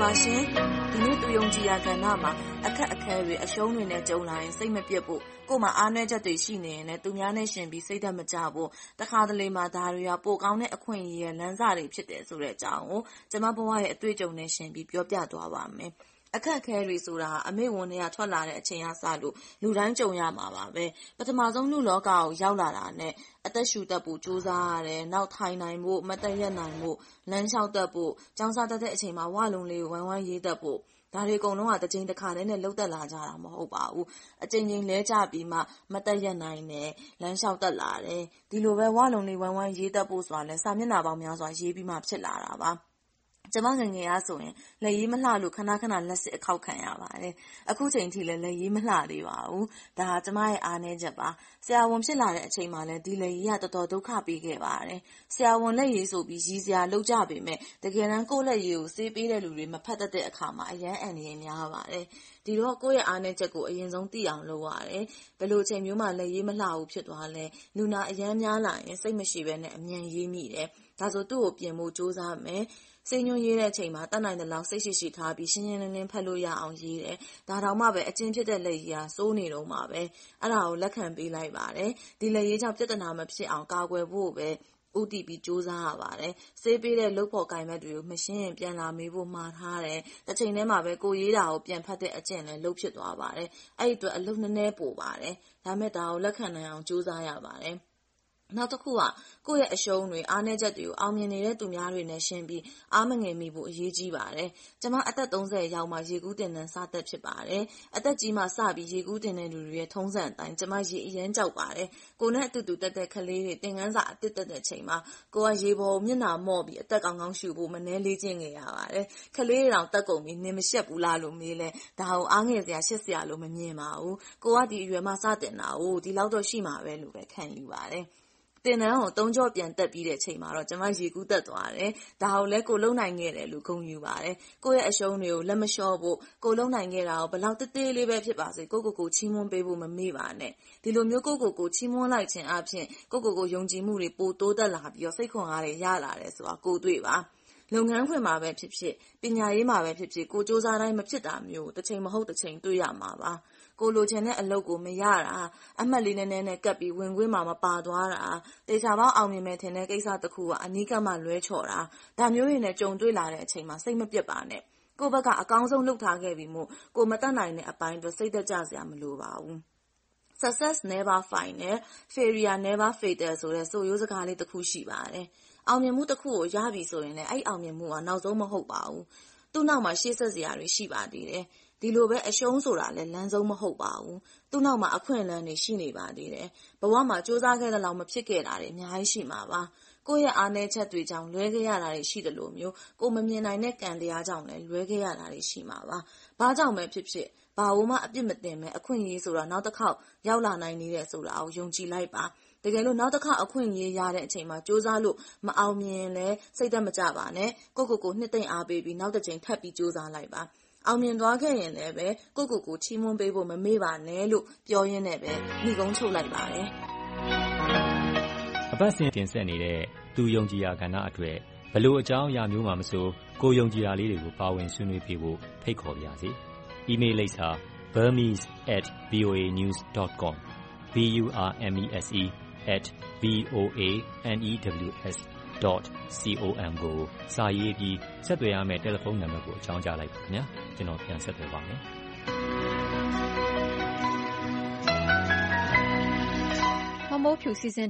ပါရှင်။ဒီနေ့သူယုံကြည်ရာကဏ္ဍမှာအခက်အခဲတွေ၊အရှုံးတွေနဲ့ကြုံလာရင်စိတ်မပျက်ဖို့၊ကိုယ့်မှာအားနည်းချက်တွေရှိနေရင်လည်းသူများနဲ့ယှဉ်ပြီးစိတ်ဓါတ်မကျဖို့၊တခါတလေမှာဒါတွေဟာပိုကောင်းတဲ့အခွင့်အရေးရဲ့လမ်းစတွေဖြစ်တယ်ဆိုတဲ့အကြောင်းကိုကျမဘဝရဲ့အတွေ့အကြုံနဲ့ယှဉ်ပြီးပြောပြသွားပါမယ်။ အခက်အခဲတွေဆိုတာ အမေ့ဝမ်းထဲက ထွက်လာတဲ့အချိန်ကစလို့ လူတိုင်းကြုံရမှာပါပဲ။ပထမဆုံး လူ့လောကကို ရောက်လာတာနဲ့ အသက်ရှူတတ်ဖို့ ကြိုးစားရတယ်။နောက်ထိုင်နိုင်ဖို့၊မတ်တပ်ရပ်နိုင်ဖို့၊လမ်းလျှောက်တတ်ဖို့၊ကျောင်းစားတတ်တဲ့အချိန်မှာ ဝလုံးလေးကို ဝိုင်းဝန်းရေးတတ်ဖို့ ဒါတွေအကုန်လုံးကတကြိမ်တခါတည်းနဲ့ လုပ်တတ်လာကြတာ မဟုတ်ပါဘူး။အကြိမ်ကြိမ်လဲကျပြီးမှ မတ်တပ်ရပ်နိုင်တယ်၊လမ်းလျှောက်တတ်လာတယ်။ဒီလိုပဲ ဝလုံးလေး ဝိုင်းဝန်းရေးတတ်ဖို့ဆိုတာလည်းစာမျက်နှာပေါင်းများစွာ ရေးပြီးမှ ဖြစ်လာတာပါ ကျမငယ်ငယ်ကဆိုရင် လက်ရေးမလှလို့ ခဏခဏ လက်စစ်အခေါက်ခံရပါတယ်။အခုချိန်ထိလည်းလက်ရေးမလှသေးပါဘူး။ဒါဟာ ကျမရဲ့ အားနည်းချက်ပါ။ဆရာဝန် ဖြစ်လာတဲ့အချိန်မှာလည်း ဒီလက်ရေးက တော်တော်ဒုက္ခပေးခဲ့ပါတယ်။ဆရာဝန်လက်ရေးဆိုပြီး ရယ်စရာလုပ်ကြပေမယ့် တကယ်တမ်း ကိုယ့်လက်ရေးကို ဆေးပေးတဲ့လူတွေ မဖတ်တတ်တဲ့အခါမှာ အရမ်းအန္တရာယ်များပါတယ်။ဒီတော့ ကိုယ့်ရဲ့အားနည်းချက်ကို အရင်ဆုံးသိအောင်လုပ်ရတယ်။ဘယ်လိုအချိန်မျိုးမှာ လက်ရေးမလှဘူးဖြစ်သွားလဲ။လူနာအရမ်းများလာရင် စိတ်မရှည်ဘဲနဲ့ အမြန်ရေးမိတယ်။ဒါဆို သူ့ကိုပြင်ဖို့ကြိုးစားမယ် ဆေးညွှန်းရေးတဲ့အချိန်မှာ တတ်နိုင်သလောက် စိတ်ရှိရှိထားပြီး ရှင်းရှင်းလင်းလင်း ဖတ်လို့ရအောင်ရေးတယ်။ဒါတောင်မှပဲ အကျဉ်းဖြစ်တဲ့လက်ရေးကစိုးနေတုန်းပါပဲ။အဲဒါကို လက်ခံပေးလိုက်ပါတယ်။ဒီလက်ရေးကြောင့် ပြဿနာမဖြစ်အောင် ကာကွယ်ဖို့ပဲ ဦးတည်ပြီး ကြိုးစားရပါတယ်။ဆေးပေးတဲ့ လုပ်ဖော်ကိုင်ဘက်တွေကို မရှင်းရင် ပြန်လာမေးဖို့ မှာထားတယ်။တချိန်တည်းမှာပဲ ကိုယ်ရေးတာကို ပြန်ဖတ်တဲ့အကျင့်လည်း လုပ်ဖြစ်သွားပါတယ်။အဲဒီအတွက် အလုပ်နည်းနည်းပိုပါတယ်။ဒါပေမဲ့ ဒါကို လက်ခံနိုင်အောင် ကြိုးစားရပါတယ်။ နောက်တခုက ကိုယ့်ရဲ့အရှုံးတွေ၊အားနည်းချက်တွေကို အောင်မြင်နေတဲ့သူများတွေနဲ့ယှဉ်ပြီး အားမငယ်မိဖို့ အရေးကြီးပါတယ်။ကျမ အသက်ရောက်မှ ရေကူးသင်တန်း စတတ်ဖြစ်ပါတယ်။အသက်ကြီးမှစပြီး ရေကူးသင်တဲ့လူတွေရဲ့ ထုံးစံအတိုင်း ကျမ ရေအရမ်းကြောက်ပါတယ်။ကိုယ်နဲ့အတူတူတက်တဲ့ ကလေးတွေ သင်ခန်းစာအသစ်တက်တဲ့ အချိန်မှာ ကိုယ်က ရေပေါ်ကို မျက်နှာမော့ပြီး အသက်ကောင်းကောင်းရှူဖို့ မနည်းလေ့ကျင့်ခဲ့ရပါတယ်။ကလေးတွေတောင်တတ်ကုန်ပြီ။နင်မရှက်ဘူးလားလို့ မေးလည်း ဒါကို အားငယ်စရာ၊ရှက်စရာလို့ မမြင်ပါဘူး။ကိုယ်က ဒီအရွယ်မှစသင်တာ။ဒီလောက်တော့ ရှိမှာပဲလို့ပဲ ခံယူပါတယ်။ သင်တန်းကိုသုံးကျော့ပြန်တက်ပြီးတဲ့အချိန်မှာတော့ ကျမ ရေကူးတက်သွားတယ်။ဒါကိုလည်း ကိုယ်လုပ်နိုင်ခဲ့တယ်လို့ ဂုဏ်ယူပါတယ်။ကိုယ့်ရဲ့အရှုံးတွေကို လက်မလျှော့ဖို့၊ကိုယ်လုပ်နိုင်ခဲ့တာကို ဘယ်လောက်သေးသေးလေးပဲ ဖြစ်ပါစေ ကိုယ့်ကိုယ်ကိုချီးမွမ်းပေးဖို့ မမေ့ပါနဲ့။ဒီလိုမျိုး ကိုယ့်ကိုယ်ကိုချီးမွမ်းလိုက်ခြင်းအားဖြင့် ကိုယ့်ကိုယ်ကိုယုံကြည်မှုတွေ ပိုတိုးတက်လာပြီးစိတ်ခွန်အားတွေ ရလာတယ်ဆိုတာကိုယ်တွေ့ပါ။ လုပ်ငန်းခွင်မှာပဲဖြစ်ဖြစ်၊ပညာရေးမှာပဲဖြစ်ဖြစ်ကိုယ်ကြိုးစားတိုင်းမဖြစ်တာမျိုးကိုတချိန်မဟုတ်တချိန်တွေ့ရမှာပါကိုယ်လိုချင်တဲ့အလုပ်ကိုမရတာ၊အမှတ်လေးနည်းနည်းနဲ့ကပ်ပြီးဝင်ခွင့်မှာမပါသွားတာ၊သေချာပေါက်အောင်မြင်မယ်ထင်တဲ့ကိစ္စတခုကအနီးကပ်မှလွဲချော်တာဒါမျိုးတွေနဲ့ကြုံတွေ့လာတဲ့အချိန်မှာစိတ်မပျက်ပါနဲ့။ကိုယ့်ဘက်ကအကောင်းဆုံးလုပ်ထားခဲ့ပြီမို့ကိုယ်မတတ်နိုင်တဲ့အပိုင်းအတွက်စိတ်ဓါတ်ကျစရာမလိုပါဘူး။ Success never final, failure never fatal ဆိုတဲ့ဆိုရိုးစကားလေးတခုရှိပါတယ်။ အောင်မြင်မှုတခုကိုရပြီဆိုရင်လည်းအဲဒီအောင်မြင်မှုဟာနောက်ဆုံးမဟုတ်ပါဘူး။သူ့နောက်မှာရှေ့ဆက်စရာတွေရှိပါသေးတယ်ဒီလိုပဲအရှုံးဆိုတာလည်းလမ်းဆုံးမဟုတ်ပါဘူး။သူ့နောက်မှာအခွင့်အလမ်းတွေရှိနေပါသေးတယ်။ဘဝမှာကြိုးစားခဲ့သလောက်မဖြစ်ခဲ့တာတွေအများကြီးရှိမှာပါ။ ကိုယ့်ရဲ့အားနည်းချက်တွေကြောင့် လွဲခဲ့ရတာတွေ ရှိသလိုမျိုး ကိုယ်မမြင်နိုင်တဲ့ ကံတရားကြောင့်လည်း လွဲခဲ့ရတာတွေ ရှိမှာပါ။ဘာကြောင့်ပဲဖြစ်ဖြစ် ဘာကိုမှ အပြစ်မတင်ဘဲ အခွင့်အရေးဆိုတာ နောက်တခေါက် ရောက်လာနိုင်သေးတယ်ဆိုတာကို ယုံကြည်လိုက်ပါ။တကယ်လို့ နောက်တခေါက် အခွင့်အရေးရတဲ့အချိန်မှာ ကြိုးစားလို့ မအောင်မြင်ရင်လည်း စိတ်ဓါတ်မကျပါနဲ့။ကိုယ့်ကိုယ်ကို နှစ်သိမ့်အားပေးပြီး နောက်တကြိမ် ထပ်ပြီး ကြိုးစားလိုက်ပါ အောင်မြင်သွားခဲ့ရင်လည်း ကိုယ့်ကိုယ်ကို ချီးမွမ်းပေးဖို့ မမေ့ပါနဲ့လို့ ပြောရင်းနဲ့ပဲ နိဂုံးချုပ်လိုက်ပါတယ်။အ ပတ်စဉ်တင်ဆက်နေတဲ့ သူယုံကြည်ရာကဏ္ဍအတွက် ဘယ်လိုအကြောင်းအရာမျိုးမှမဆို ကိုယ်ယုံကြည်ရာလေးတွေကို ပါဝင်ဆွေးနွေးပေးဖို့ ဖိတ်ခေါ်ပါရစေ။အီးမေးလ်လိပ်စာ burmese@voanews.com com ကို စာရေးပြီး ဆက်သွယ်ရမယ့် တယ်လီဖုန်းနံပါတ်ကို အကြောင်းကြားလိုက်ပါခင်ဗျာ ကျွန်တော် ပြန်ဆက်သွယ်ပါမယ်မမိုးဖြူ စီစဉ်